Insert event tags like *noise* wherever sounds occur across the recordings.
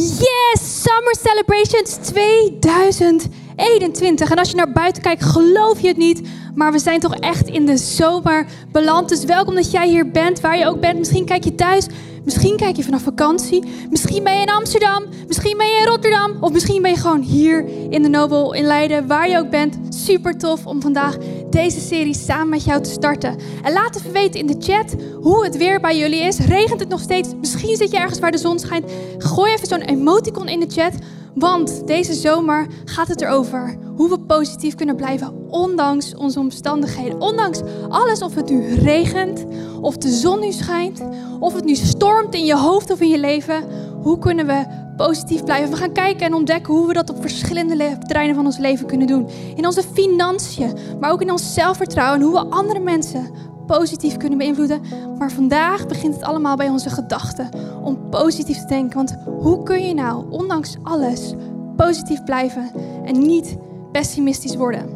Yes, Summer Celebrations 2021. En als je naar buiten kijkt, geloof je het niet. Maar we zijn toch echt in de zomer beland. Dus welkom dat jij hier bent, waar je ook bent. Misschien kijk je thuis, misschien kijk je vanaf vakantie. Misschien ben je in Amsterdam, misschien ben je in Rotterdam. Of misschien ben je gewoon hier in de Nobel in Leiden, waar je ook bent. Super tof om vandaag deze serie samen met jou te starten. En laat even weten in de chat hoe het weer bij jullie is. Regent het nog steeds? Misschien zit je ergens waar de zon schijnt. Gooi even zo'n emoticon in de chat. Want deze zomer gaat het erover hoe we positief kunnen blijven ondanks onze omstandigheden. Ondanks alles, of het nu regent, of de zon nu schijnt, of het nu stormt in je hoofd of in je leven. Hoe kunnen we positief blijven? We gaan kijken en ontdekken hoe we dat op verschillende terreinen van ons leven kunnen doen. In onze financiën, maar ook in ons zelfvertrouwen en hoe we andere mensen positief kunnen beïnvloeden. Maar vandaag begint het allemaal bij onze gedachten. Om positief te denken. Want hoe kun je nou, ondanks alles, positief blijven en niet pessimistisch worden?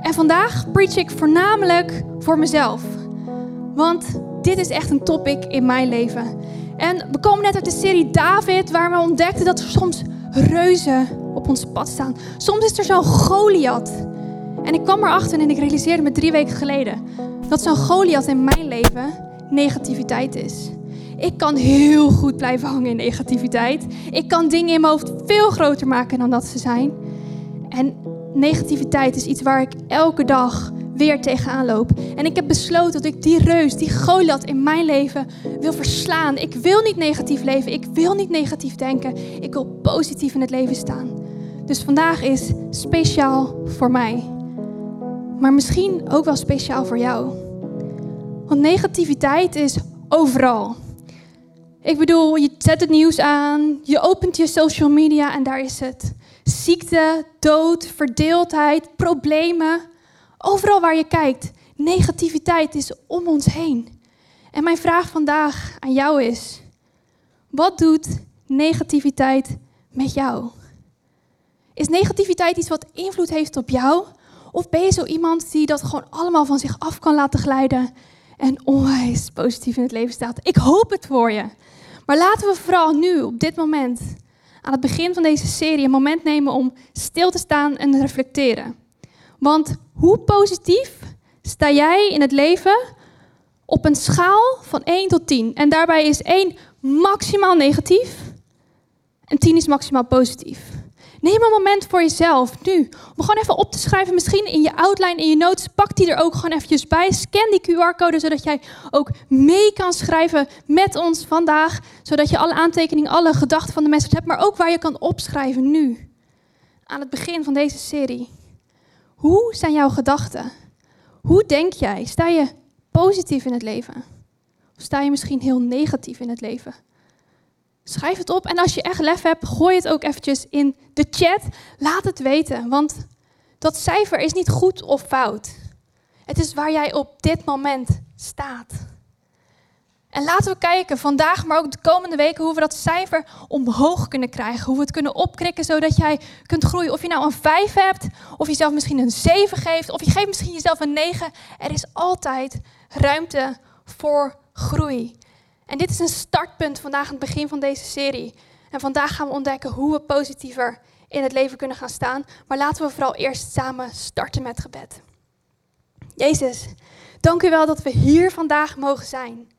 En vandaag preach ik voornamelijk voor mezelf. Want dit is echt een topic in mijn leven. En we komen net uit de serie David, waar we ontdekten dat er soms reuzen op ons pad staan. Soms is er zo'n Goliath. En ik kwam erachter en ik realiseerde me drie weken geleden dat zo'n Goliath in mijn leven negativiteit is. Ik kan heel goed blijven hangen in negativiteit. Ik kan dingen in mijn hoofd veel groter maken dan dat ze zijn. En negativiteit is iets waar ik elke dag weer tegenaan loop. En ik heb besloten dat ik die reus, die Goliath in mijn leven wil verslaan. Ik wil niet negatief leven. Ik wil niet negatief denken. Ik wil positief in het leven staan. Dus vandaag is speciaal voor mij maar misschien ook wel speciaal voor jou. Want negativiteit is overal. Ik bedoel, je zet het nieuws aan, je opent je social media en daar is het. Ziekte, dood, verdeeldheid, problemen. Overal waar je kijkt, negativiteit is om ons heen. En mijn vraag vandaag aan jou is: wat doet negativiteit met jou? Is negativiteit iets wat invloed heeft op jou? Of ben je zo iemand die dat gewoon allemaal van zich af kan laten glijden en onwijs positief in het leven staat? Ik hoop het voor je. Maar laten we vooral nu, op dit moment, aan het begin van deze serie, een moment nemen om stil te staan en te reflecteren. Want hoe positief sta jij in het leven op een schaal van 1 tot 10? En daarbij is 1 maximaal negatief en 10 is maximaal positief. Neem een moment voor jezelf, nu, om gewoon even op te schrijven, misschien in je outline, in je notes, pak die er ook gewoon eventjes bij. Scan die QR-code, zodat jij ook mee kan schrijven met ons vandaag, zodat je alle aantekeningen, alle gedachten van de message hebt, maar ook waar je kan opschrijven nu, aan het begin van deze serie. Hoe zijn jouw gedachten? Hoe denk jij? Sta je positief in het leven? Of sta je misschien heel negatief in het leven? Schrijf het op en als je echt lef hebt, gooi het ook eventjes in de chat. Laat het weten, want dat cijfer is niet goed of fout. Het is waar jij op dit moment staat. En laten we kijken vandaag, maar ook de komende weken, hoe we dat cijfer omhoog kunnen krijgen. Hoe we het kunnen opkrikken, zodat jij kunt groeien. Of je nou een 5 hebt, of je zelf misschien een 7 geeft, of je geeft misschien jezelf een 9. Er is altijd ruimte voor groei. En dit is een startpunt vandaag aan het begin van deze serie. En vandaag gaan we ontdekken hoe we positiever in het leven kunnen gaan staan. Maar laten we vooral eerst samen starten met gebed. Jezus, dank u wel dat we hier vandaag mogen zijn.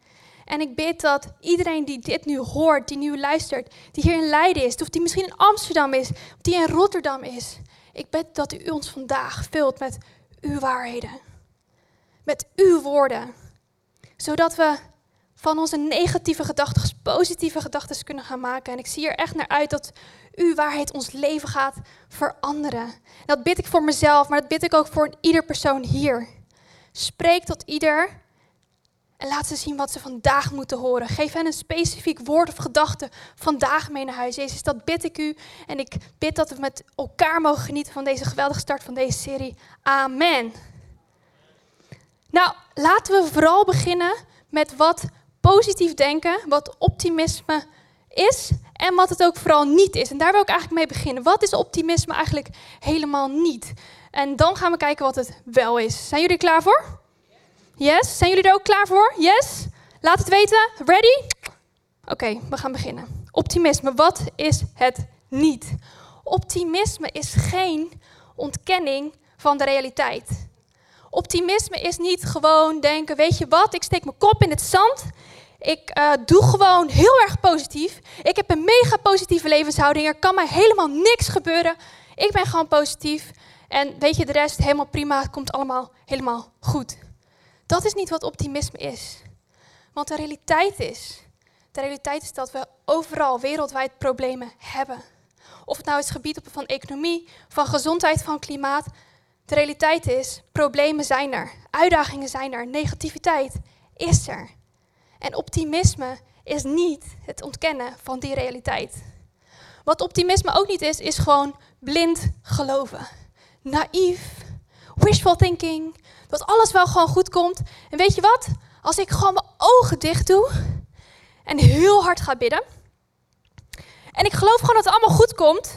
En ik bid dat iedereen die dit nu hoort, die nu luistert, die hier in Leiden is, of die misschien in Amsterdam is, of die in Rotterdam is, ik bid dat u ons vandaag vult met uw waarheden. Met uw woorden. Zodat we van onze negatieve gedachten positieve gedachten kunnen gaan maken. En ik zie er echt naar uit dat uw waarheid ons leven gaat veranderen. dat bid ik voor mezelf, maar dat bid ik ook voor ieder persoon hier. Spreek tot ieder en laat ze zien wat ze vandaag moeten horen. Geef hen een specifiek woord of gedachte vandaag mee naar huis. Jezus, dat bid ik u. En ik bid dat we met elkaar mogen genieten van deze geweldige start van deze serie. Amen. Nou, laten we vooral beginnen met wat positief denken, wat optimisme is en wat het ook vooral niet is. En daar wil ik eigenlijk mee beginnen. Wat is optimisme eigenlijk helemaal niet? En dan gaan we kijken wat het wel is. Zijn jullie klaar voor? Yes? Zijn jullie er ook klaar voor? Yes? Laat het weten. Ready? Oké, we gaan beginnen. Optimisme, wat is het niet? Optimisme is geen ontkenning van de realiteit. Optimisme is niet gewoon denken, weet je wat, ik steek mijn kop in het zand. Ik uh, doe gewoon heel erg positief. Ik heb een mega positieve levenshouding. Er kan mij helemaal niks gebeuren. Ik ben gewoon positief. En weet je, de rest helemaal prima. Het komt allemaal helemaal goed. Dat is niet wat optimisme is. Want de realiteit is, de realiteit is dat we overal wereldwijd problemen hebben. Of het nou is gebied van economie, van gezondheid, van klimaat. De realiteit is, problemen zijn er, uitdagingen zijn er, negativiteit is er. En optimisme is niet het ontkennen van die realiteit. Wat optimisme ook niet is, is gewoon blind geloven. Naïef, wishful thinking, dat alles wel gewoon goed komt. En weet je wat? Als ik gewoon mijn ogen dicht doe en heel hard ga bidden, en ik geloof gewoon dat het allemaal goed komt,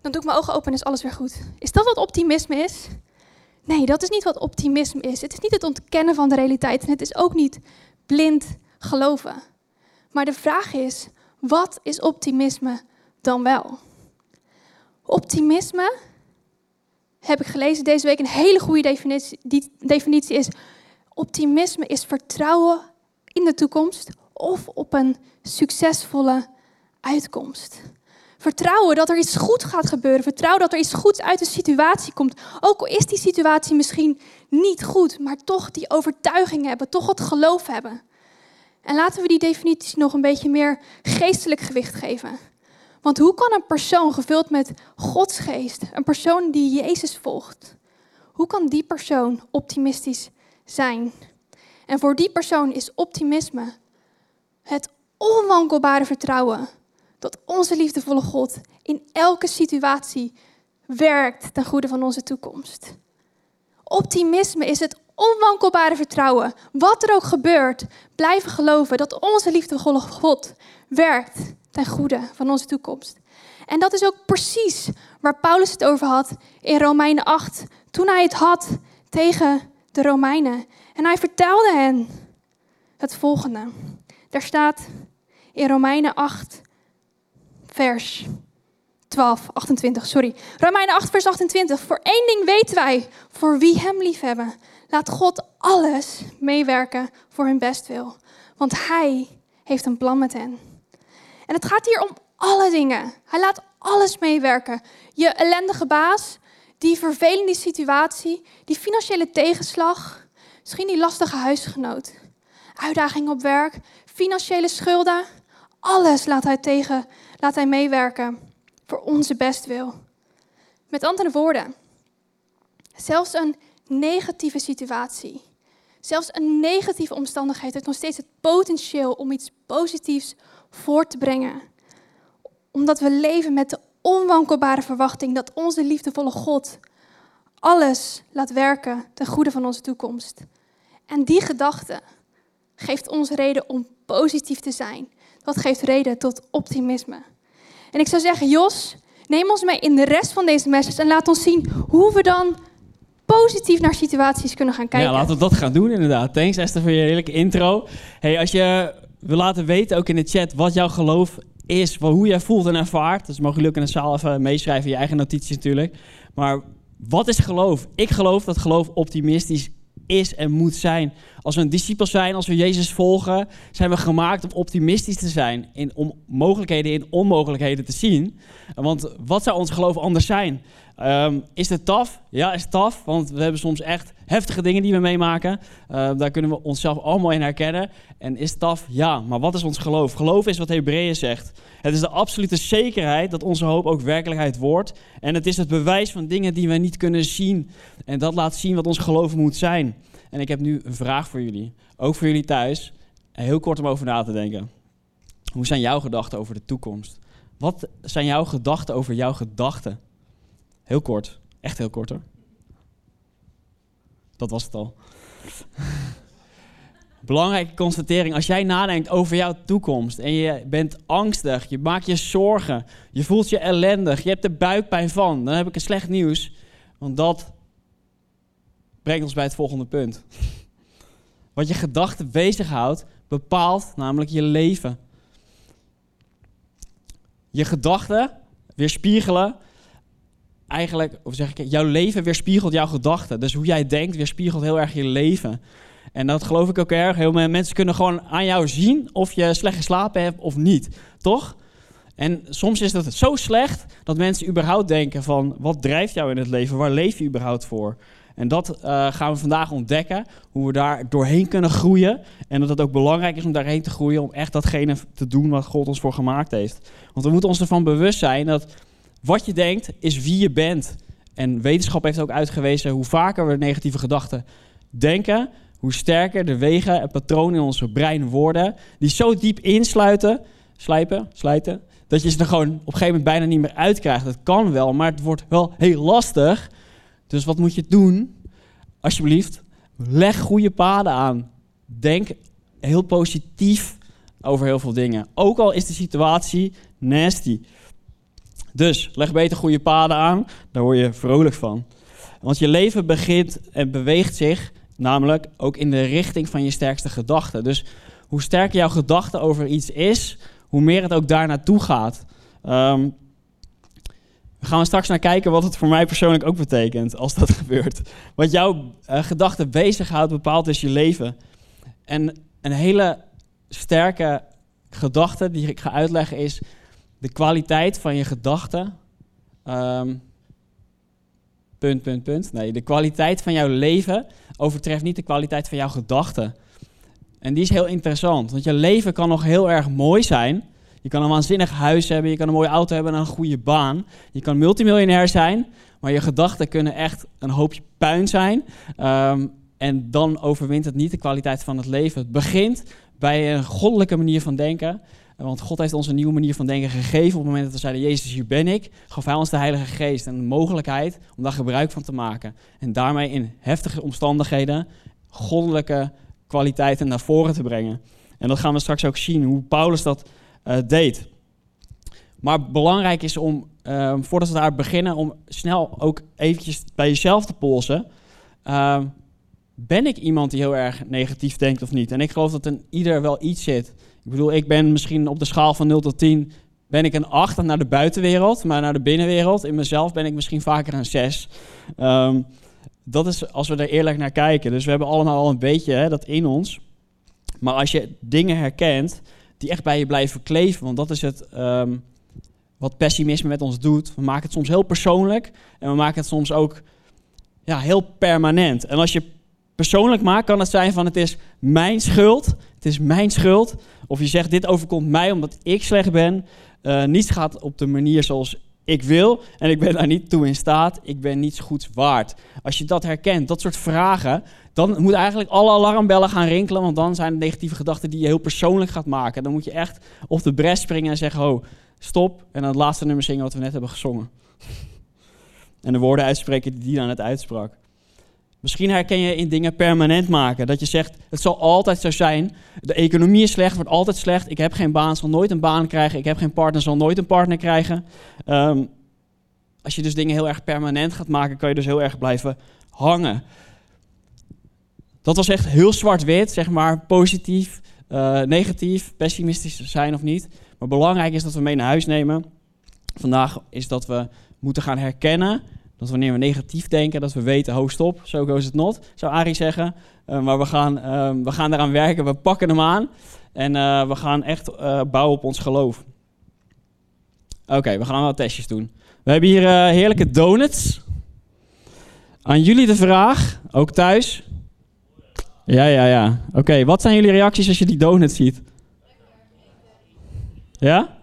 dan doe ik mijn ogen open en is alles weer goed. Is dat wat optimisme is? Nee, dat is niet wat optimisme is. Het is niet het ontkennen van de realiteit en het is ook niet blind geloven. Maar de vraag is, wat is optimisme dan wel? Optimisme, heb ik gelezen deze week, een hele goede definitie, die definitie is, optimisme is vertrouwen in de toekomst of op een succesvolle uitkomst. Vertrouwen dat er iets goed gaat gebeuren. Vertrouwen dat er iets goeds uit de situatie komt. Ook al is die situatie misschien niet goed, maar toch die overtuiging hebben, toch het geloof hebben. En laten we die definitie nog een beetje meer geestelijk gewicht geven. Want hoe kan een persoon gevuld met Gods geest, een persoon die Jezus volgt, hoe kan die persoon optimistisch zijn? En voor die persoon is optimisme het onwankelbare vertrouwen dat onze liefdevolle God in elke situatie werkt ten goede van onze toekomst. Optimisme is het onwankelbare vertrouwen, wat er ook gebeurt, blijven geloven dat onze liefdevolle God werkt ten goede van onze toekomst. En dat is ook precies waar Paulus het over had in Romeinen 8, toen hij het had tegen de Romeinen. En hij vertelde hen het volgende. Daar staat in Romeinen 8, vers 12, 28, sorry. Romeinen 8, vers 28. Voor één ding weten wij, voor wie hem liefhebben. Laat God alles meewerken voor hun bestwil. Want hij heeft een plan met hen. En het gaat hier om alle dingen. Hij laat alles meewerken. Je ellendige baas, die vervelende situatie, die financiële tegenslag, misschien die lastige huisgenoot, uitdaging op werk, financiële schulden. Alles laat hij tegen Laat Hij meewerken voor onze bestwil. Met andere woorden, zelfs een negatieve situatie, zelfs een negatieve omstandigheid heeft nog steeds het potentieel om iets positiefs voor te brengen. Omdat we leven met de onwankelbare verwachting dat onze liefdevolle God alles laat werken ten goede van onze toekomst. En die gedachte geeft ons reden om positief te zijn. Dat geeft reden tot optimisme. En ik zou zeggen, Jos, neem ons mee in de rest van deze message en laat ons zien hoe we dan positief naar situaties kunnen gaan kijken. Ja, laten we dat gaan doen inderdaad. Thanks Esther voor je heerlijke intro. Hey, als je wil laten weten, ook in de chat, wat jouw geloof is, hoe jij voelt en ervaart. Dus mogen jullie ook in de zaal even meeschrijven, je eigen notities natuurlijk. Maar wat is geloof? Ik geloof dat geloof optimistisch is en moet zijn. Als we een discipel zijn, als we Jezus volgen, zijn we gemaakt om optimistisch te zijn. In, om mogelijkheden in onmogelijkheden te zien. Want wat zou ons geloof anders zijn? Ehm, is het taf? Ja, is het taf. Want we hebben soms echt heftige dingen die we meemaken. Uh, daar kunnen we onszelf allemaal in herkennen. En is het taf? Ja. Maar wat is ons geloof? Geloof is wat Hebreeën zegt. Het is de absolute zekerheid dat onze hoop ook werkelijkheid wordt. En het is het bewijs van dingen die we niet kunnen zien. En dat laat zien wat ons geloof moet zijn. En ik heb nu een vraag voor jullie. Ook voor jullie thuis. Heel kort om over na te denken. Hoe zijn jouw gedachten over de toekomst? Wat zijn jouw gedachten over jouw gedachten? Heel kort. Echt heel kort hoor. Dat was het al. *laughs* Belangrijke constatering. Als jij nadenkt over jouw toekomst en je bent angstig, je maakt je zorgen, je voelt je ellendig, je hebt er buikpijn van, dan heb ik een slecht nieuws. Want dat brengt ons bij het volgende punt. *laughs* Wat je gedachten bezighoudt, bepaalt namelijk je leven. je gedachten weerspiegelen eigenlijk, of zeg ik, jouw leven weerspiegelt jouw gedachten. Dus hoe jij denkt weerspiegelt heel erg je leven. En dat geloof ik ook erg. Heel veel mensen kunnen gewoon aan jou zien of je slecht geslapen hebt of niet. Toch? En soms is dat zo slecht dat mensen überhaupt denken van... wat drijft jou in het leven? Waar leef je überhaupt voor? En dat uh, gaan we vandaag ontdekken. Hoe we daar doorheen kunnen groeien. En dat het ook belangrijk is om daarheen te groeien. Om echt datgene te doen wat God ons voor gemaakt heeft. Want we moeten ons ervan bewust zijn dat wat je denkt is wie je bent. En wetenschap heeft ook uitgewezen hoe vaker we negatieve gedachten denken, hoe sterker de wegen en patronen in onze brein worden, die zo diep insluiten, slijpen, slijten, dat je ze er gewoon op een gegeven moment bijna niet meer uitkrijgt. Dat kan wel, maar het wordt wel heel lastig. Dus wat moet je doen? Alsjeblieft, leg goede paden aan. Denk heel positief over heel veel dingen. Ook al is de situatie nasty. Dus leg beter goede paden aan, daar word je vrolijk van. Want je leven begint en beweegt zich namelijk ook in de richting van je sterkste gedachten. Dus hoe sterker jouw gedachte over iets is, hoe meer het ook daar naartoe gaat. Um, we gaan straks naar kijken wat het voor mij persoonlijk ook betekent als dat *laughs* gebeurt. Wat jouw uh, gedachten bezighoudt, bepaalt dus je leven. En een hele sterke gedachte die ik ga uitleggen is de kwaliteit van je gedachten. Um, punt, punt, punt. Nee, de kwaliteit van jouw leven overtreft niet de kwaliteit van jouw gedachten. En die is heel interessant, want je leven kan nog heel erg mooi zijn. Je kan een waanzinnig huis hebben, je kan een mooie auto hebben en een goede baan. Je kan multimiljonair zijn, maar je gedachten kunnen echt een hoopje puin zijn. Um, en dan overwint het niet de kwaliteit van het leven. Het begint bij een goddelijke manier van denken. Want God heeft ons een nieuwe manier van denken gegeven. Op het moment dat we zeiden, Jezus, hier ben ik, gaf hij ons de Heilige Geest en de mogelijkheid om daar gebruik van te maken. En daarmee in heftige omstandigheden goddelijke kwaliteiten naar voren te brengen. En dat gaan we straks ook zien, hoe Paulus dat uh, deed. Maar belangrijk is om, uh, voordat we daar beginnen, om snel ook eventjes bij jezelf te polsen. Uh, ben ik iemand die heel erg negatief denkt of niet? En ik geloof dat in ieder wel iets zit. Ik bedoel, ik ben misschien op de schaal van 0 tot 10 ben ik een 8 naar de buitenwereld, maar naar de binnenwereld, in mezelf ben ik misschien vaker een 6. Um, ehm, dat is als we er eerlijk naar kijken. Dus we hebben allemaal al een beetje hè, dat in ons. Maar als je dingen herkent die echt bij je blijven kleven, want dat is het um, wat pessimisme met ons doet. We maken het soms heel persoonlijk en we maken het soms ook ja, heel permanent. En als je persoonlijk maakt, kan het zijn van het is mijn schuld. Het is mijn schuld. Of je zegt dit overkomt mij omdat ik slecht ben. Uh, niets gaat op de manier zoals ik wil en ik ben daar niet toe in staat. Ik ben niets goeds waard. Als je dat herkent, dat soort vragen, dan moet eigenlijk alle alarmbellen gaan rinkelen. Want dan zijn het negatieve gedachten die je heel persoonlijk gaat maken. Dan moet je echt op de bres springen en zeggen: Oh, stop. En dan het laatste nummer zingen wat we net hebben gezongen. En de woorden uitspreken die die dan net uitsprak. Misschien herken je in dingen permanent maken. Dat je zegt, het zal altijd zo zijn. De economie is slecht, wordt altijd slecht. Ik heb geen baan, zal nooit een baan krijgen. Ik heb geen partner, zal nooit een partner krijgen. Um, als je dus dingen heel erg permanent gaat maken, kan je dus heel erg blijven hangen. Dat was echt heel zwart-wit, zeg maar, positief, uh, negatief, pessimistisch zijn of niet. Maar belangrijk is dat we mee naar huis nemen. Vandaag is dat we moeten gaan herkennen dat wanneer we negatief denken, dat we weten, ho stop, so goes it not, zou Arie zeggen. Uh, maar we gaan, uh, we gaan eraan werken, we pakken hem aan. En uh, we gaan echt bouwen op ons geloof. Oké, we gaan wat testjes doen. We hebben hier heerlijke donuts. Aan jullie de vraag, ook thuis. Ja, ja, ja. Oké, wat zijn jullie reacties als je die donuts ziet? Ja?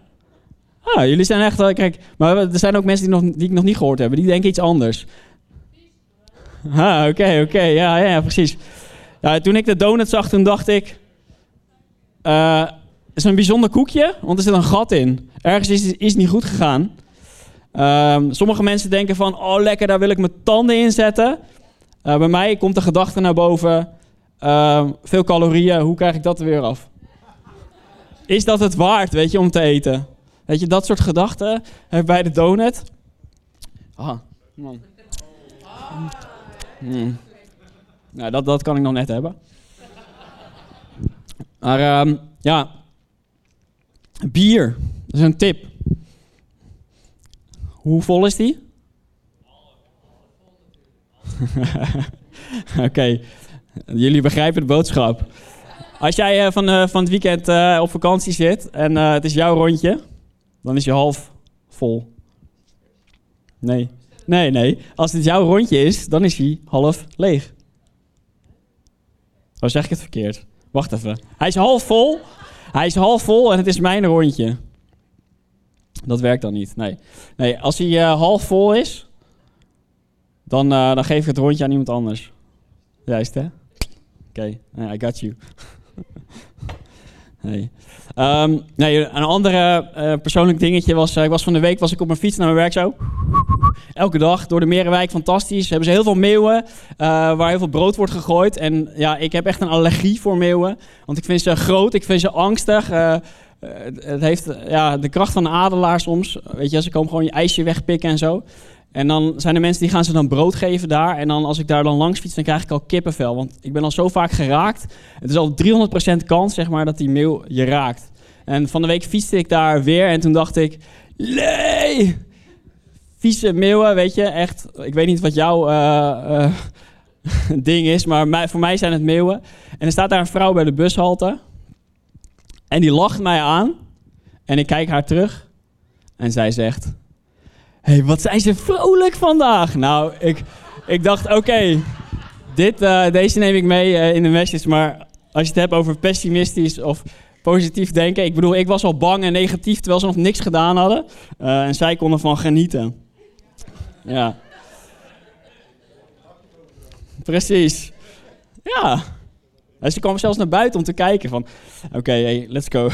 Ah, jullie zijn echt, uh, kijk, maar er zijn ook mensen die, nog, die ik nog niet gehoord heb. Die denken iets anders. Ah, oké, oké, ja, ja, precies. Ja, toen ik de donut zag, toen dacht ik, uh, het is een bijzonder koekje, want er zit een gat in. Ergens is, het niet goed gegaan. Um, sommige mensen denken van, oh lekker, daar wil ik mijn tanden in zetten. Uh, bij mij komt de gedachte naar boven, uh, veel calorieën, hoe krijg ik dat er weer af? Is dat het waard, weet je, om te eten? Weet je, dat soort gedachten bij de donut. Ah, man. Nou, dat, dat kan ik nog net hebben. Maar um, ja, bier. Dat is een tip. Hoe vol is die? *laughs* Oké, jullie begrijpen de boodschap. Als jij uh, van, uh, van het weekend op vakantie zit en het is jouw rondje, dan is je half vol. Nee, nee, nee. Als het jouw rondje is, dan is hij half leeg. Oh, zeg ik het verkeerd? Wacht even. Hij is half vol. Hij is half vol en het is mijn rondje. Dat werkt dan niet. Nee. Nee, als hij uh, half vol is, dan, uh, dan geef ik het rondje aan iemand anders. Juist, hè? Oké. I got you. *laughs* nee. Um, nee, een andere uh, persoonlijk dingetje was, ik was van de week was ik op mijn fiets naar mijn werk zo. Elke dag door de Merenwijk, fantastisch. Hebben ze heel veel meeuwen, waar heel veel brood wordt gegooid. En ja, ik heb echt een allergie voor meeuwen. Want ik vind ze groot, ik vind ze angstig. Het heeft ja, de kracht van een adelaar soms. Weet je, ze komen gewoon je ijsje wegpikken en zo. En dan zijn er mensen die gaan ze dan brood geven daar. En dan als ik daar dan langs fiets, dan krijg ik al kippenvel. Want ik ben al zo vaak geraakt. Het is al 300% kans, zeg maar, dat die meeuw je raakt. En van de week fietste ik daar weer en toen dacht ik... Nee! Vieze meeuwen, weet je, echt. Ik weet niet wat jouw uh, uh, *laughs* ding is, maar mij, voor mij zijn het meeuwen. En er staat daar een vrouw bij de bushalte. En die lacht mij aan. En ik kijk haar terug. En zij zegt: hey, wat zijn ze vrolijk vandaag? Nou, ik, ik dacht: Oké, okay, uh, deze neem ik mee uh, in de message. Maar als je het hebt over pessimistisch of positief denken. Ik bedoel, ik was al bang en negatief terwijl ze nog niks gedaan hadden. Uh, en zij konden van genieten. Ja. Precies. Ja. En ze kwam zelfs naar buiten om te kijken van, oké, hey, let's go.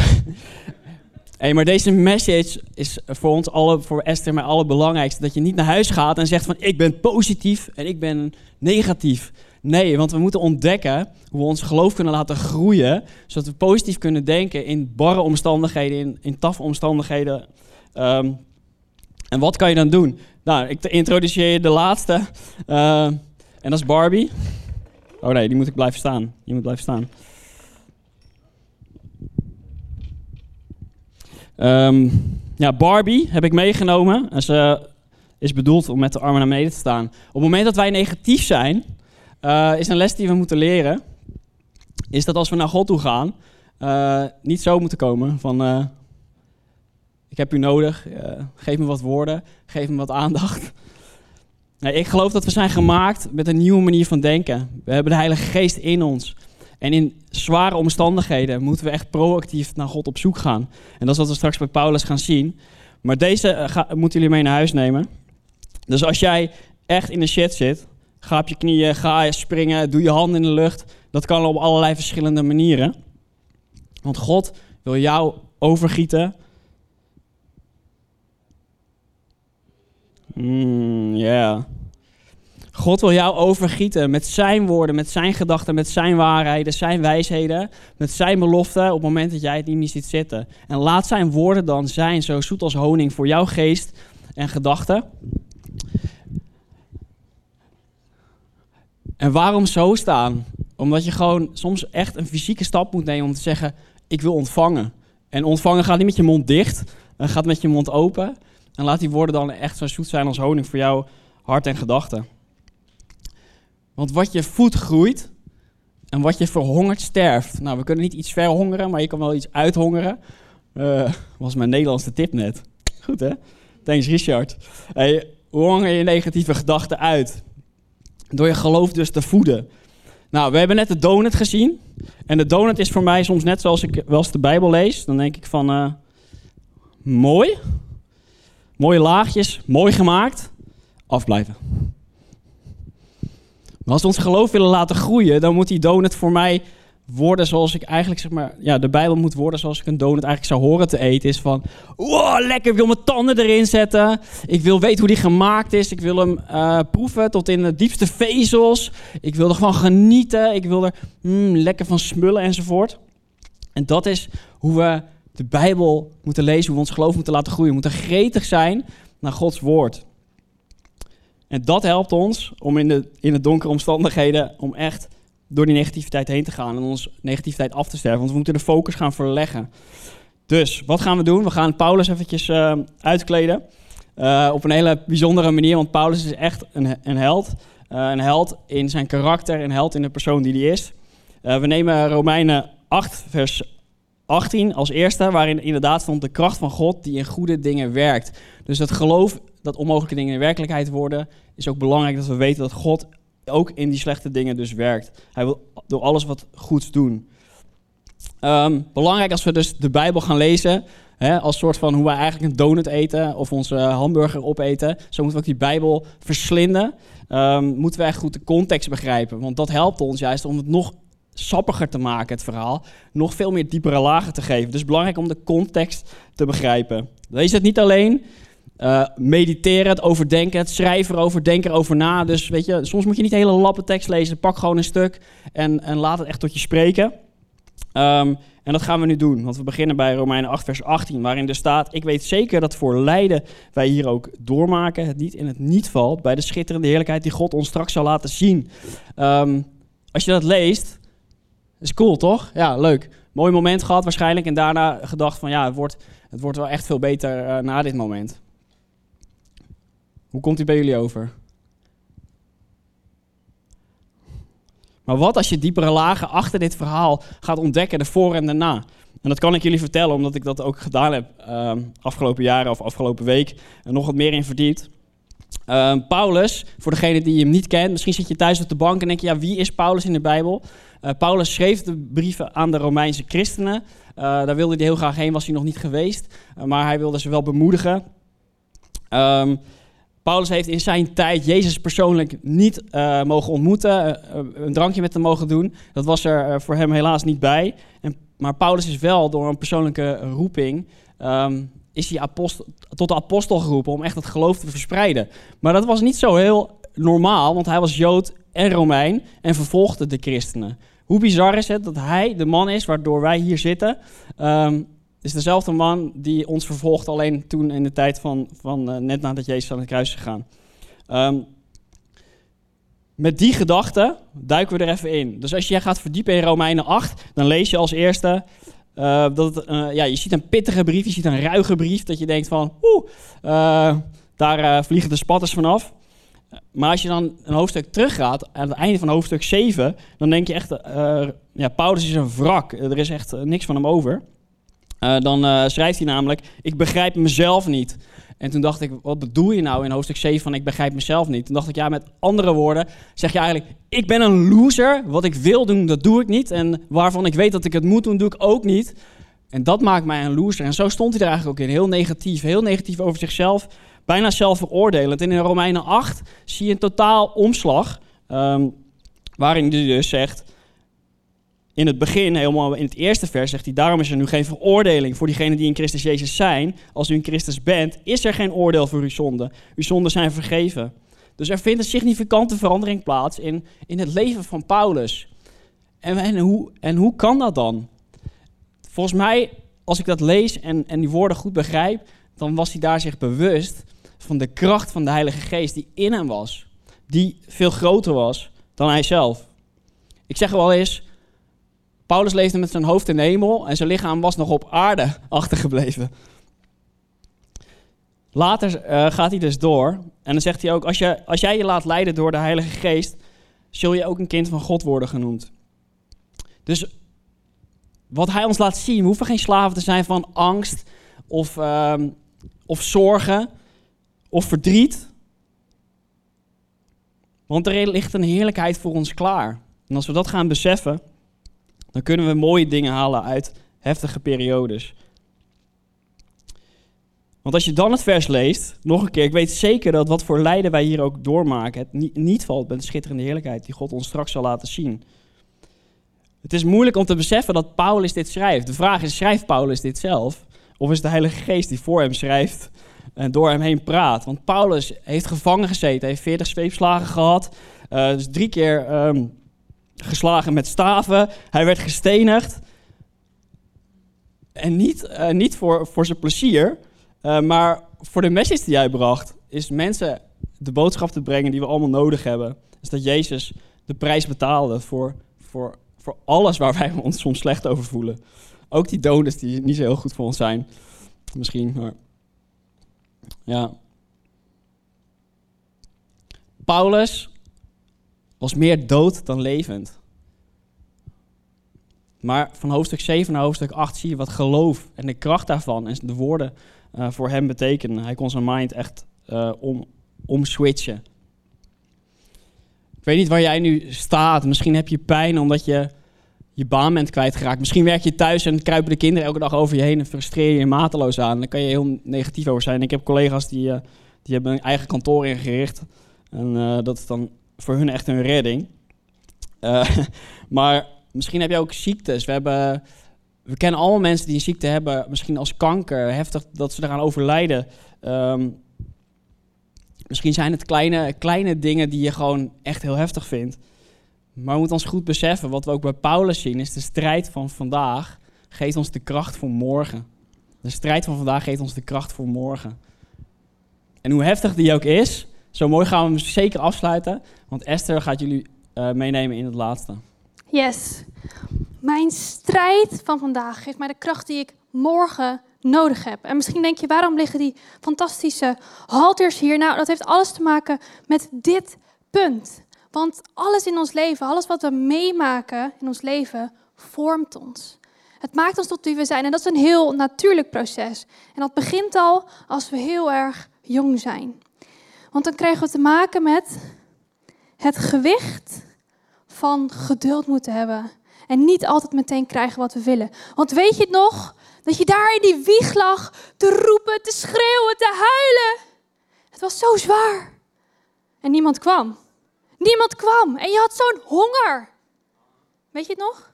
Hey, maar deze message is voor ons alle, voor Esther, mij allerbelangrijkste. Dat je niet naar huis gaat en zegt van, ik ben positief en ik ben negatief. Nee, want we moeten ontdekken hoe we ons geloof kunnen laten groeien, zodat we positief kunnen denken in barre omstandigheden, in, in taffe omstandigheden. Um, en wat kan je dan doen? Nou, ik introduceer je de laatste, uh, en dat is Barbie. Oh nee, die moet ik blijven staan. Die moet blijven staan. Um, ja, Barbie heb ik meegenomen. En ze is bedoeld om met de armen naar beneden te staan. Op het moment dat wij negatief zijn, uh, is een les die we moeten leren. Is dat als we naar God toe gaan, uh, niet zo moeten komen van... Uh, ik heb u nodig, geef me wat woorden, geef me wat aandacht. Nee, ik geloof dat we zijn gemaakt met een nieuwe manier van denken. We hebben de Heilige Geest in ons. En in zware omstandigheden moeten we echt proactief naar God op zoek gaan. En dat is wat we straks bij Paulus gaan zien. Maar deze uh, ga, moeten jullie mee naar huis nemen. Dus als jij echt in de shit zit, ga op je knieën, ga springen, doe je handen in de lucht. Dat kan op allerlei verschillende manieren. Want God wil jou overgieten Mm, ja. God wil jou overgieten met zijn woorden, met zijn gedachten, met zijn waarheden, zijn wijsheden, met zijn beloften op het moment dat jij het niet meer ziet zitten. En laat zijn woorden dan zijn zo zoet als honing voor jouw geest en gedachten. En waarom zo staan? Omdat je gewoon soms echt een fysieke stap moet nemen om te zeggen: Ik wil ontvangen. En ontvangen gaat niet met je mond dicht, gaat met je mond open. En laat die woorden dan echt zo zoet zijn als honing voor jouw hart en gedachten. Want wat je voedt groeit en wat je verhongert sterft. Nou, we kunnen niet iets verhongeren, maar je kan wel iets uithongeren. Uh, was mijn Nederlandse tip net. Goed hè? Thanks Richard. Hey, honger je negatieve gedachten uit? Door je geloof dus te voeden. Nou, we hebben net de donut gezien. En de donut is voor mij soms net zoals ik wel eens de Bijbel lees. Dan denk ik van, uh, mooi. Mooie laagjes, mooi gemaakt, afblijven. Maar als we ons geloof willen laten groeien, dan moet die donut voor mij worden zoals ik eigenlijk zeg maar, ja, de Bijbel moet worden zoals ik een donut eigenlijk zou horen te eten. Is van, wow, lekker, ik wil mijn tanden erin zetten. Ik wil weten hoe die gemaakt is. Ik wil hem uh, proeven tot in de diepste vezels. Ik wil ervan genieten. Ik wil er mm, lekker van smullen enzovoort. En dat is hoe we de Bijbel moeten lezen, hoe we ons geloof moeten laten groeien. We moeten gretig zijn naar Gods woord. En dat helpt ons om in de, in de donkere omstandigheden, om echt door die negativiteit heen te gaan en onze negativiteit af te sterven. Want we moeten de focus gaan verleggen. Dus, wat gaan we doen? We gaan Paulus eventjes uh, uitkleden. Uh, op een hele bijzondere manier, want Paulus is echt een, een held. Uh, een held in zijn karakter, een held in de persoon die hij is. We nemen Romeinen 8, vers 18 als eerste, waarin inderdaad stond de kracht van God die in goede dingen werkt. Dus het geloof dat onmogelijke dingen in werkelijkheid worden, is ook belangrijk dat we weten dat God ook in die slechte dingen dus werkt. Hij wil door alles wat goeds doen. Um, belangrijk als we dus de Bijbel gaan lezen, hè, als soort van hoe wij eigenlijk een donut eten of onze hamburger opeten, zo moeten we ook die Bijbel verslinden. Um, moeten we echt goed de context begrijpen, want dat helpt ons juist om het nog sappiger te maken, het verhaal. Nog veel meer diepere lagen te geven. Dus belangrijk om de context te begrijpen. Lees het niet alleen. Uh, mediteren, het overdenken, het schrijven erover, denken erover na. Dus weet je, soms moet je niet hele lappen tekst lezen. Pak gewoon een stuk en, en laat het echt tot je spreken. Um, en dat gaan we nu doen, want we beginnen bij Romeinen 8, vers 18, waarin er staat: Ik weet zeker dat voor lijden wij hier ook doormaken, het niet in het niet valt, bij de schitterende heerlijkheid die God ons straks zal laten zien. Um, als je dat leest, is cool toch? Ja, leuk. Mooi moment gehad waarschijnlijk en daarna gedacht van ja, het wordt, het wordt wel echt veel beter uh, na dit moment. Hoe komt hij bij jullie over? Maar wat als je diepere lagen achter dit verhaal gaat ontdekken, de voor en de na? En dat kan ik jullie vertellen, omdat ik dat ook gedaan heb uh, afgelopen jaren of afgelopen week. En nog wat meer in verdiept. Uh, Paulus, voor degene die hem niet kent, misschien zit je thuis op de bank en denk je, ja, wie is Paulus in de Bijbel? Uh, Paulus schreef de brieven aan de Romeinse christenen. Uh, daar wilde hij heel graag heen, was hij nog niet geweest. maar hij wilde ze wel bemoedigen. Um, Paulus heeft in zijn tijd Jezus persoonlijk niet uh, mogen ontmoeten, uh, een drankje met hem mogen doen. Dat was er voor hem helaas niet bij. En, maar Paulus is wel door een persoonlijke roeping, um, is hij apostel, tot de apostel geroepen om echt het geloof te verspreiden. Maar dat was niet zo heel normaal, want hij was Jood en Romein en vervolgde de christenen. Hoe bizar is het dat hij de man is waardoor wij hier zitten... Um, is dezelfde man die ons vervolgt, alleen toen in de tijd van, van uh, net nadat Jezus aan het kruis is gegaan. Um, met die gedachte duiken we er even in. Dus als je gaat verdiepen in Romeinen 8, dan lees je als eerste uh, dat het, uh, ja, je ziet een pittige brief, je ziet een ruige brief, dat je denkt van, daar vliegen de spatters vanaf. Maar als je dan een hoofdstuk teruggaat, aan het einde van hoofdstuk 7, dan denk je echt, ja, Paulus is een wrak, er is echt niks van hem over. Uh, dan uh, schrijft hij namelijk, ik begrijp mezelf niet. En toen dacht ik, wat bedoel je nou in hoofdstuk 7 van ik begrijp mezelf niet? Toen dacht ik, ja, met andere woorden zeg je eigenlijk, ik ben een loser. Wat ik wil doen, dat doe ik niet. En waarvan ik weet dat ik het moet doen, doe ik ook niet. En dat maakt mij een loser. En zo stond hij er eigenlijk ook in, heel negatief. Heel negatief over zichzelf, bijna zelfveroordelend. En in Romeinen 8 zie je een totaal omslag, um, waarin hij dus zegt in het begin, helemaal in het eerste vers, zegt hij: Daarom is er nu geen veroordeling voor diegenen die in Christus Jezus zijn. Als u in Christus bent, is er geen oordeel voor uw zonden. Uw zonden zijn vergeven. Dus er vindt een significante verandering plaats in, in het leven van Paulus. En, en, hoe, en hoe kan dat dan? Volgens mij, als ik dat lees en, en die woorden goed begrijp, dan was hij daar zich bewust van de kracht van de Heilige Geest die in hem was. Die veel groter was dan hij zelf. Ik zeg wel eens, Paulus leefde met zijn hoofd in de hemel en zijn lichaam was nog op aarde *laughs* achtergebleven. Later uh, gaat hij dus door en dan zegt hij ook, als, als jij je laat leiden door de Heilige Geest, zul je ook een kind van God worden genoemd. Dus wat hij ons laat zien, we hoeven geen slaven te zijn van angst of, uh, of zorgen of verdriet. Want er ligt een heerlijkheid voor ons klaar. En als we dat gaan beseffen, dan kunnen we mooie dingen halen uit heftige periodes. Want als je dan het vers leest, nog een keer, ik weet zeker dat wat voor lijden wij hier ook doormaken, het niet, valt met de schitterende heerlijkheid die God ons straks zal laten zien. Het is moeilijk om te beseffen dat Paulus dit schrijft. De vraag is, schrijft Paulus dit zelf? Of is de Heilige Geest die voor hem schrijft en door hem heen praat? Want Paulus heeft gevangen gezeten, heeft 40 zweepslagen gehad, uh, dus drie keer um, geslagen met staven. Hij werd gestenigd. En niet, uh, niet voor, voor zijn plezier, uh, maar voor de message die hij bracht. Is mensen de boodschap te brengen die we allemaal nodig hebben. Is dat Jezus de prijs betaalde voor, voor, voor alles waar wij ons soms slecht over voelen. Ook die donuts die niet zo heel goed voor ons zijn. Misschien, maar... Ja. Paulus was meer dood dan levend. Maar van hoofdstuk 7 naar hoofdstuk 8 zie je wat geloof en de kracht daarvan en de woorden uh, voor hem betekenen. Hij kon zijn mind echt uh, om, omswitchen. Ik weet niet waar jij nu staat. Misschien heb je pijn omdat je je baan bent kwijtgeraakt. Misschien werk je thuis en kruipen de kinderen elke dag over je heen en frustreer je je mateloos aan. Daar kan je heel negatief over zijn. Ik heb collega's die, uh, die hebben een eigen kantoor ingericht. En dat is dan voor hun echt een redding. *laughs* maar misschien heb je ook ziektes. We, hebben, we kennen allemaal mensen die een ziekte hebben, misschien als kanker, heftig dat ze eraan overlijden. Um, misschien zijn het kleine, kleine dingen die je gewoon echt heel heftig vindt. Maar we moeten ons goed beseffen, wat we ook bij Paulus zien, is de strijd van vandaag geeft ons de kracht voor morgen. De strijd van vandaag geeft ons de kracht voor morgen. En hoe heftig die ook is, zo mooi gaan we hem zeker afsluiten. Want Esther gaat jullie uh, meenemen in het laatste. Yes. Mijn strijd van vandaag geeft mij de kracht die ik morgen nodig heb. En misschien denk je, waarom liggen die fantastische halters hier? Nou, dat heeft alles te maken met dit punt. Want alles in ons leven, alles wat we meemaken in ons leven, vormt ons. Het maakt ons tot wie we zijn. En dat is een heel natuurlijk proces. En dat begint al als we heel erg jong zijn. Want dan krijgen we te maken met het gewicht van geduld moeten hebben. En niet altijd meteen krijgen wat we willen. Want weet je het nog? Dat je daar in die wieg lag te roepen, te schreeuwen, te huilen. Het was zo zwaar. En niemand kwam. Niemand kwam. En je had zo'n honger. Weet je het nog?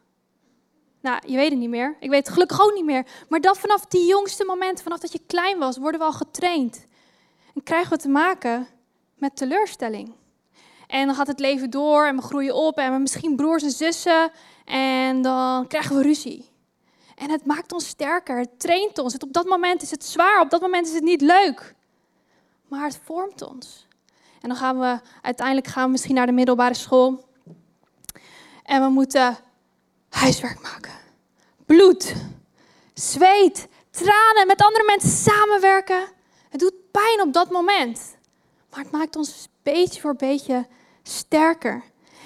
Nou, je weet het niet meer. Ik weet het gelukkig ook niet meer. Maar dat vanaf die jongste momenten, vanaf dat je klein was, worden we al getraind. En krijgen we te maken met teleurstelling. En dan gaat het leven door en we groeien op en we misschien broers en zussen. En dan krijgen we ruzie. En het maakt ons sterker, het traint ons. Op dat moment is het zwaar, op dat moment is het niet leuk. Maar het vormt ons. En dan gaan we, uiteindelijk gaan we misschien naar de middelbare school. En we moeten huiswerk maken. Bloed, zweet, tranen, met andere mensen samenwerken. Het doet pijn op dat moment. Maar het maakt ons beetje voor beetje sterker.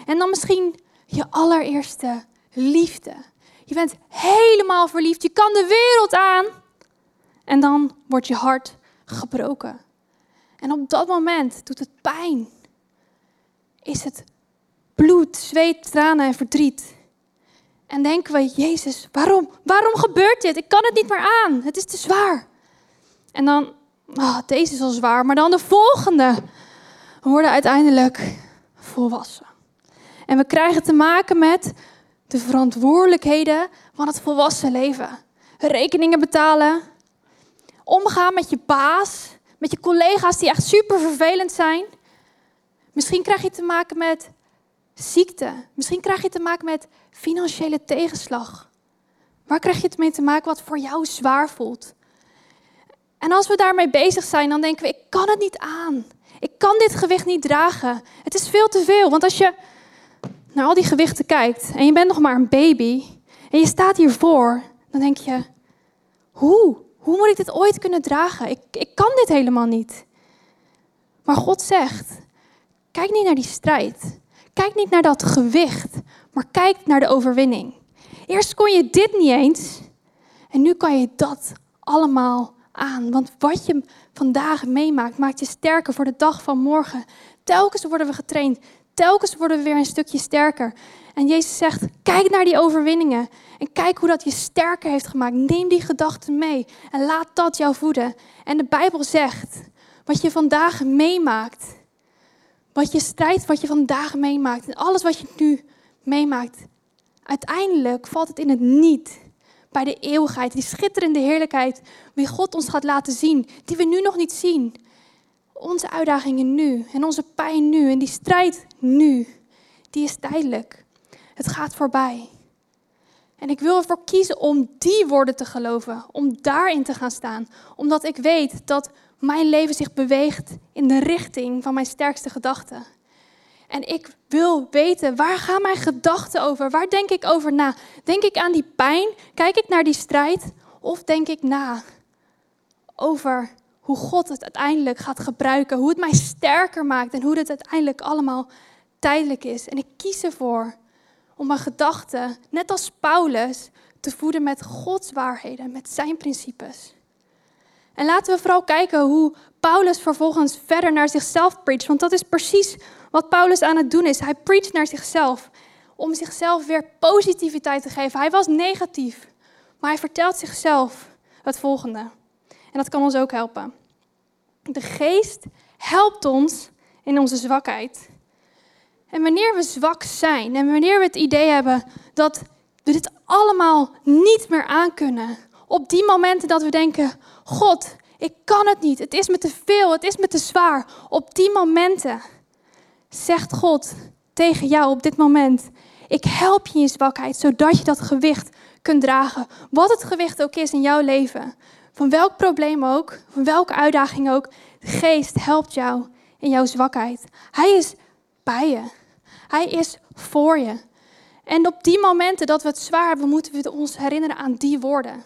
En dan misschien je allereerste liefde. Je bent helemaal verliefd, je kan de wereld aan. En dan wordt je hart gebroken. En op dat moment doet het pijn. Is het bloed, zweet, tranen en verdriet. En denken we, Jezus, waarom? Waarom gebeurt dit? Ik kan het niet meer aan. Het is te zwaar. En dan, oh, deze is al zwaar, maar dan de volgende. We worden uiteindelijk volwassen. En we krijgen te maken met de verantwoordelijkheden van het volwassen leven. Rekeningen betalen, omgaan met je baas, met je collega's die echt super vervelend zijn. Misschien krijg je te maken met ziekte. Misschien krijg je te maken met financiële tegenslag. Waar krijg je het mee te maken wat voor jou zwaar voelt? En als we daarmee bezig zijn, dan denken we, ik kan het niet aan. Ik kan dit gewicht niet dragen. Het is veel te veel. Want als je naar al die gewichten kijkt en je bent nog maar een baby en je staat hiervoor, dan denk je, hoe? Hoe moet ik dit ooit kunnen dragen? Ik, ik kan dit helemaal niet. Maar God zegt, kijk niet naar die strijd. Kijk niet naar dat gewicht, maar kijk naar de overwinning. Eerst kon je dit niet eens en nu kan je dat allemaal aan. Want wat je vandaag meemaakt, maakt je sterker voor de dag van morgen. Telkens worden we getraind. Telkens worden we weer een stukje sterker. En Jezus zegt: kijk naar die overwinningen. En kijk hoe dat je sterker heeft gemaakt. Neem die gedachten mee en laat dat jou voeden. En de Bijbel zegt: wat je vandaag meemaakt, wat je strijdt, wat je vandaag meemaakt en alles wat je nu meemaakt, uiteindelijk valt het in het niet bij de eeuwigheid, die schitterende heerlijkheid, wie God ons gaat laten zien, die we nu nog niet zien. Onze uitdagingen nu en onze pijn nu en die strijd nu, die is tijdelijk. Het gaat voorbij. En ik wil ervoor kiezen om die woorden te geloven, om daarin te gaan staan, omdat ik weet dat mijn leven zich beweegt in de richting van mijn sterkste gedachten. En ik wil weten, waar gaan mijn gedachten over? Waar denk ik over na? Denk ik aan die pijn? Kijk ik naar die strijd? Of denk ik na over hoe God het uiteindelijk gaat gebruiken, hoe het mij sterker maakt en hoe het uiteindelijk allemaal tijdelijk is. En ik kies ervoor om mijn gedachten, net als Paulus, te voeden met Gods waarheden, met zijn principes. En laten we vooral kijken hoe Paulus vervolgens verder naar zichzelf preacht. Want dat is precies wat Paulus aan het doen is. Hij preacht naar zichzelf om zichzelf weer positiviteit te geven. Hij was negatief, maar hij vertelt zichzelf het volgende. En dat kan ons ook helpen. De geest helpt ons in onze zwakheid. En wanneer we zwak zijn en wanneer we het idee hebben dat we dit allemaal niet meer aankunnen, op die momenten dat we denken, God, ik kan het niet, het is me te veel, het is me te zwaar, op die momenten zegt God tegen jou op dit moment, ik help je in zwakheid, zodat je dat gewicht kunt dragen. Wat het gewicht ook is in jouw leven. Van welk probleem ook, van welke uitdaging ook. De geest helpt jou in jouw zwakheid. Hij is bij je. Hij is voor je. En op die momenten dat we het zwaar hebben, moeten we ons herinneren aan die woorden.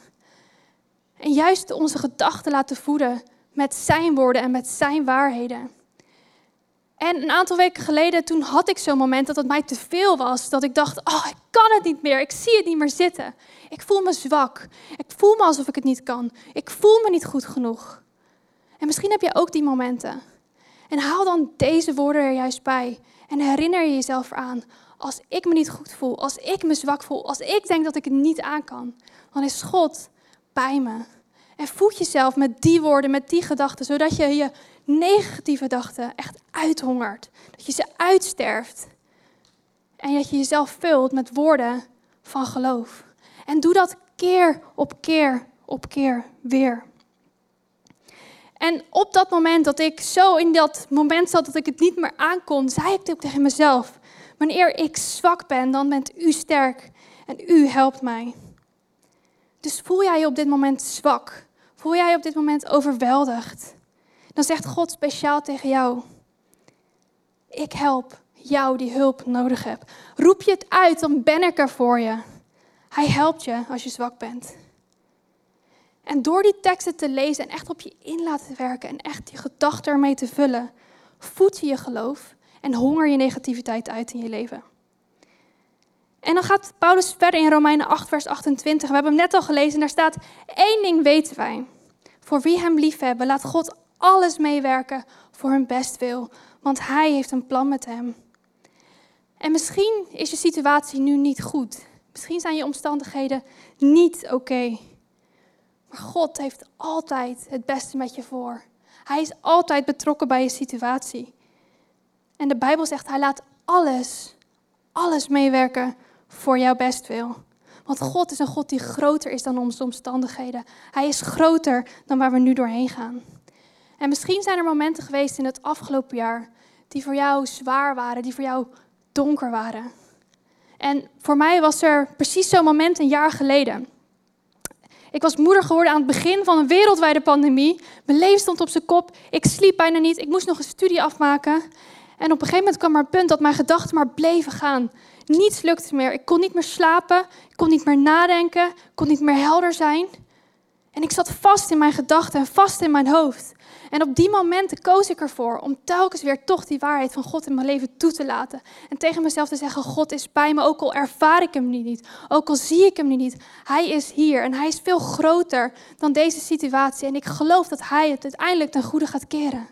En juist onze gedachten laten voeden met zijn woorden en met zijn waarheden. En een aantal weken geleden, toen had ik zo'n moment dat het mij te veel was. Dat ik dacht, oh, ik kan het niet meer. Ik zie het niet meer zitten. Ik voel me zwak. Ik voel me alsof ik het niet kan. Ik voel me niet goed genoeg. En misschien heb je ook die momenten. En haal dan deze woorden er juist bij. En herinner je jezelf eraan. Als ik me niet goed voel, als ik me zwak voel, als ik denk dat ik het niet aan kan, dan is God bij me. En voed jezelf met die woorden, met die gedachten, zodat je je negatieve gedachten echt uithongert. Dat je ze uitsterft. En dat je jezelf vult met woorden van geloof. En doe dat keer op keer op keer weer. En op dat moment dat ik zo in dat moment zat dat ik het niet meer aankon, zei ik tegen mezelf: Wanneer ik zwak ben, dan bent u sterk en u helpt mij. Dus voel jij je op dit moment zwak? Voel jij je op dit moment overweldigd? Dan zegt God speciaal tegen jou: Ik help jou die hulp nodig hebt. Roep je het uit, dan ben ik er voor je. Hij helpt je als je zwak bent. En door die teksten te lezen en echt op je in laten werken en echt die gedachten ermee te vullen, voed je je geloof en honger je negativiteit uit in je leven. En dan gaat Paulus verder in Romeinen 8, vers 28. We hebben hem net al gelezen en daar staat: één ding weten wij. Voor wie hem liefhebben, laat God alles meewerken voor hun bestwil, want hij heeft een plan met hem. En misschien is je situatie nu niet goed. Misschien zijn je omstandigheden niet oké. Maar God heeft altijd het beste met je voor. Hij is altijd betrokken bij je situatie. En de Bijbel zegt, hij laat alles, alles meewerken voor jouw bestwil. Want God is een God die groter is dan onze omstandigheden. Hij is groter dan waar we nu doorheen gaan. En misschien zijn er momenten geweest in het afgelopen jaar die voor jou zwaar waren, die voor jou donker waren. En voor mij was er precies zo'n moment een jaar geleden. Ik was moeder geworden aan het begin van een wereldwijde pandemie. Mijn leven stond op zijn kop. Ik sliep bijna niet. Ik moest nog een studie afmaken. En op een gegeven moment kwam er een punt dat mijn gedachten maar bleven gaan. Niets lukte meer. Ik kon niet meer slapen. Ik kon niet meer nadenken. Ik kon niet meer helder zijn. En ik zat vast in mijn gedachten en vast in mijn hoofd. En op die momenten koos ik ervoor om telkens weer toch die waarheid van God in mijn leven toe te laten. En tegen mezelf te zeggen, God is bij me, ook al ervaar ik hem nu niet. Ook al zie ik hem nu niet. Hij is hier en hij is veel groter dan deze situatie. En ik geloof dat hij het uiteindelijk ten goede gaat keren.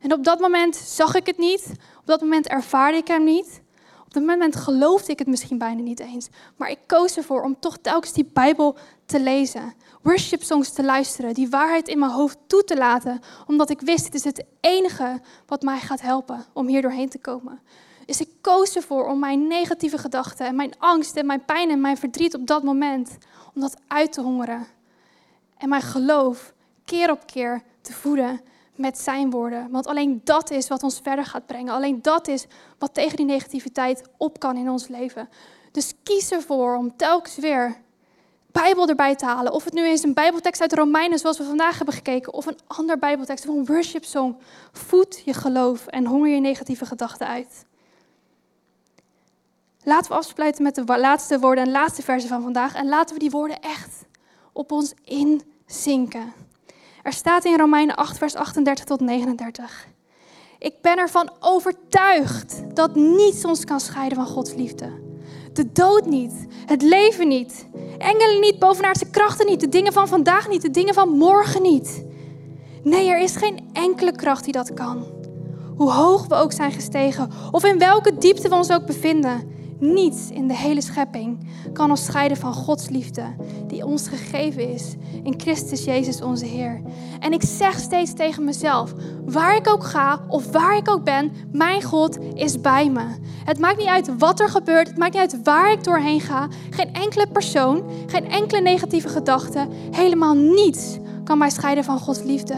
En op dat moment zag ik het niet. Op dat moment ervaarde ik hem niet. Op dat moment geloofde ik het misschien bijna niet eens. Maar ik koos ervoor om toch telkens die Bijbel te lezen worship songs te luisteren, die waarheid in mijn hoofd toe te laten, omdat ik wist, het is het enige wat mij gaat helpen om hier doorheen te komen. Dus ik koos ervoor om mijn negatieve gedachten en mijn angst en mijn pijn en mijn verdriet op dat moment, om dat uit te hongeren. En mijn geloof keer op keer te voeden met zijn woorden. Want alleen dat is wat ons verder gaat brengen. Alleen dat is wat tegen die negativiteit op kan in ons leven. Dus kies ervoor om telkens weer Bijbel erbij te halen. Of het nu is een Bijbeltekst uit Romeinen, zoals we vandaag hebben gekeken, of een ander Bijbeltekst, of een worship song. Voed je geloof en honger je negatieve gedachten uit. Laten we afsluiten met de laatste woorden en laatste versen van vandaag. En laten we die woorden echt op ons inzinken. Er staat in Romeinen 8, vers 38 tot 39. Ik ben ervan overtuigd dat niets ons kan scheiden van Gods liefde. De dood niet, het leven niet, engelen niet, bovenaardse krachten niet, de dingen van vandaag niet, de dingen van morgen niet. Nee, er is geen enkele kracht die dat kan. Hoe hoog we ook zijn gestegen, of in welke diepte we ons ook bevinden, niets in de hele schepping kan ons scheiden van Gods liefde, die ons gegeven is in Christus Jezus onze Heer. En ik zeg steeds tegen mezelf, waar ik ook ga of waar ik ook ben, mijn God is bij me. Het maakt niet uit wat er gebeurt, het maakt niet uit waar ik doorheen ga. Geen enkele persoon, geen enkele negatieve gedachte, helemaal niets kan mij scheiden van Gods liefde.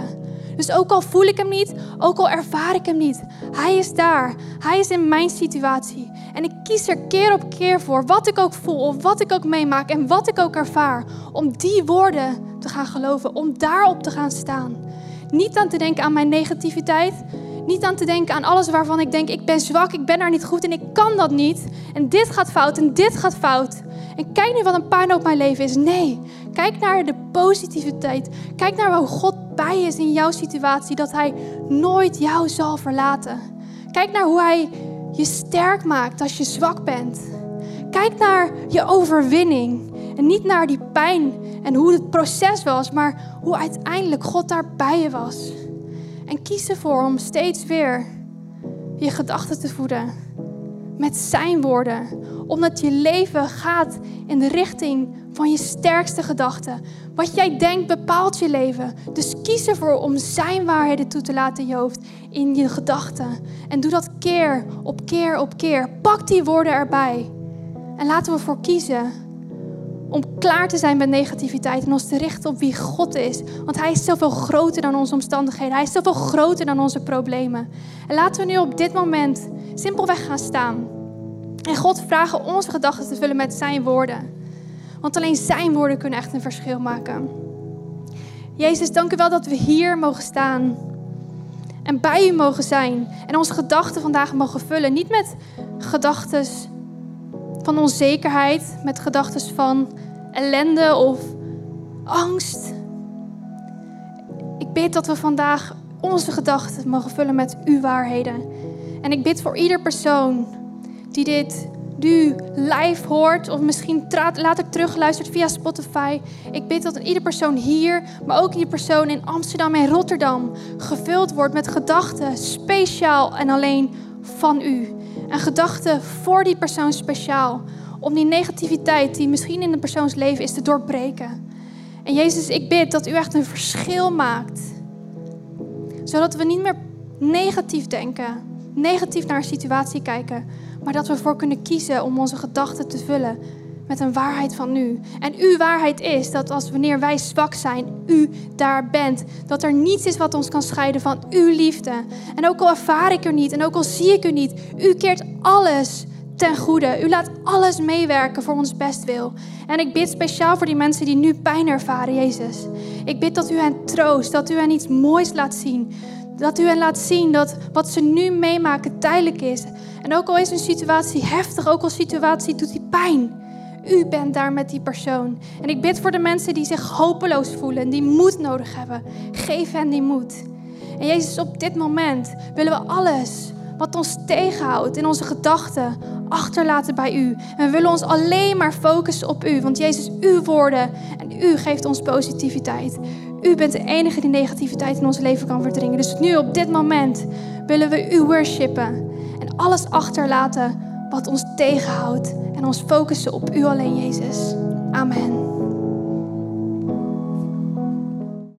Dus ook al voel ik hem niet, ook al ervaar ik hem niet, hij is daar. Hij is in mijn situatie. En ik kies er keer op keer voor, wat ik ook voel of wat ik ook meemaak en wat ik ook ervaar, om die woorden te gaan geloven, om daarop te gaan staan. Niet aan te denken aan mijn negativiteit, niet aan te denken aan alles waarvan ik denk, ik ben zwak, ik ben daar niet goed en ik kan dat niet. En dit gaat fout en dit gaat fout. En kijk nu wat een pijn op mijn leven is. Nee, kijk naar de positiviteit. Kijk naar hoe God bij is in jouw situatie, dat Hij nooit jou zal verlaten. Kijk naar hoe Hij je sterk maakt als je zwak bent. Kijk naar je overwinning en niet naar die pijn en hoe het proces was, maar hoe uiteindelijk God daar bij je was. En kies ervoor om steeds weer je gedachten te voeden met zijn woorden. Omdat je leven gaat in de richting van je sterkste gedachten. Wat jij denkt bepaalt je leven. Dus kies ervoor om zijn waarheden toe te laten in je hoofd, in je gedachten. En doe dat keer op keer op keer. Pak die woorden erbij. En laten we ervoor kiezen om klaar te zijn met negativiteit en ons te richten op wie God is. Want Hij is zoveel groter dan onze omstandigheden. Hij is zoveel groter dan onze problemen. En laten we nu op dit moment simpelweg gaan staan. En God vragen onze gedachten te vullen met Zijn woorden. Want alleen Zijn woorden kunnen echt een verschil maken. Jezus, dank u wel dat we hier mogen staan. En bij u mogen zijn. En onze gedachten vandaag mogen vullen. Niet met gedachten van onzekerheid, met gedachten van ellende of angst. Ik bid dat we vandaag onze gedachten mogen vullen met uw waarheden. En ik bid voor ieder persoon die dit nu live hoort of misschien later terugluistert via Spotify. Ik bid dat ieder persoon hier, maar ook ieder persoon in Amsterdam en Rotterdam gevuld wordt met gedachten speciaal en alleen van u. Een gedachte voor die persoon speciaal. Om die negativiteit die misschien in de persoons leven is te doorbreken. En Jezus, ik bid dat u echt een verschil maakt. Zodat we niet meer negatief denken, negatief naar een situatie kijken, maar dat we ervoor kunnen kiezen om onze gedachten te vullen met een waarheid van u. En uw waarheid is dat als wanneer wij zwak zijn, u daar bent. Dat er niets is wat ons kan scheiden van uw liefde. En ook al ervaar ik er niet en ook al zie ik u niet, u keert alles ten goede. U laat alles meewerken voor ons bestwil. En ik bid speciaal voor die mensen die nu pijn ervaren, Jezus. Ik bid dat u hen troost, dat u hen iets moois laat zien. Dat u hen laat zien dat wat ze nu meemaken tijdelijk is. En ook al is een situatie heftig, ook al situatie doet die pijn. U bent daar met die persoon. En ik bid voor de mensen die zich hopeloos voelen en die moed nodig hebben. Geef hen die moed. En Jezus, op dit moment willen we alles wat ons tegenhoudt in onze gedachten achterlaten bij u. En we willen ons alleen maar focussen op u. Want Jezus, uw woorden en u geeft ons positiviteit. U bent de enige die negativiteit in ons leven kan verdringen. Dus nu op dit moment willen we u worshipen. En alles achterlaten wat ons tegenhoudt. En ons focussen op u alleen, Jezus. Amen.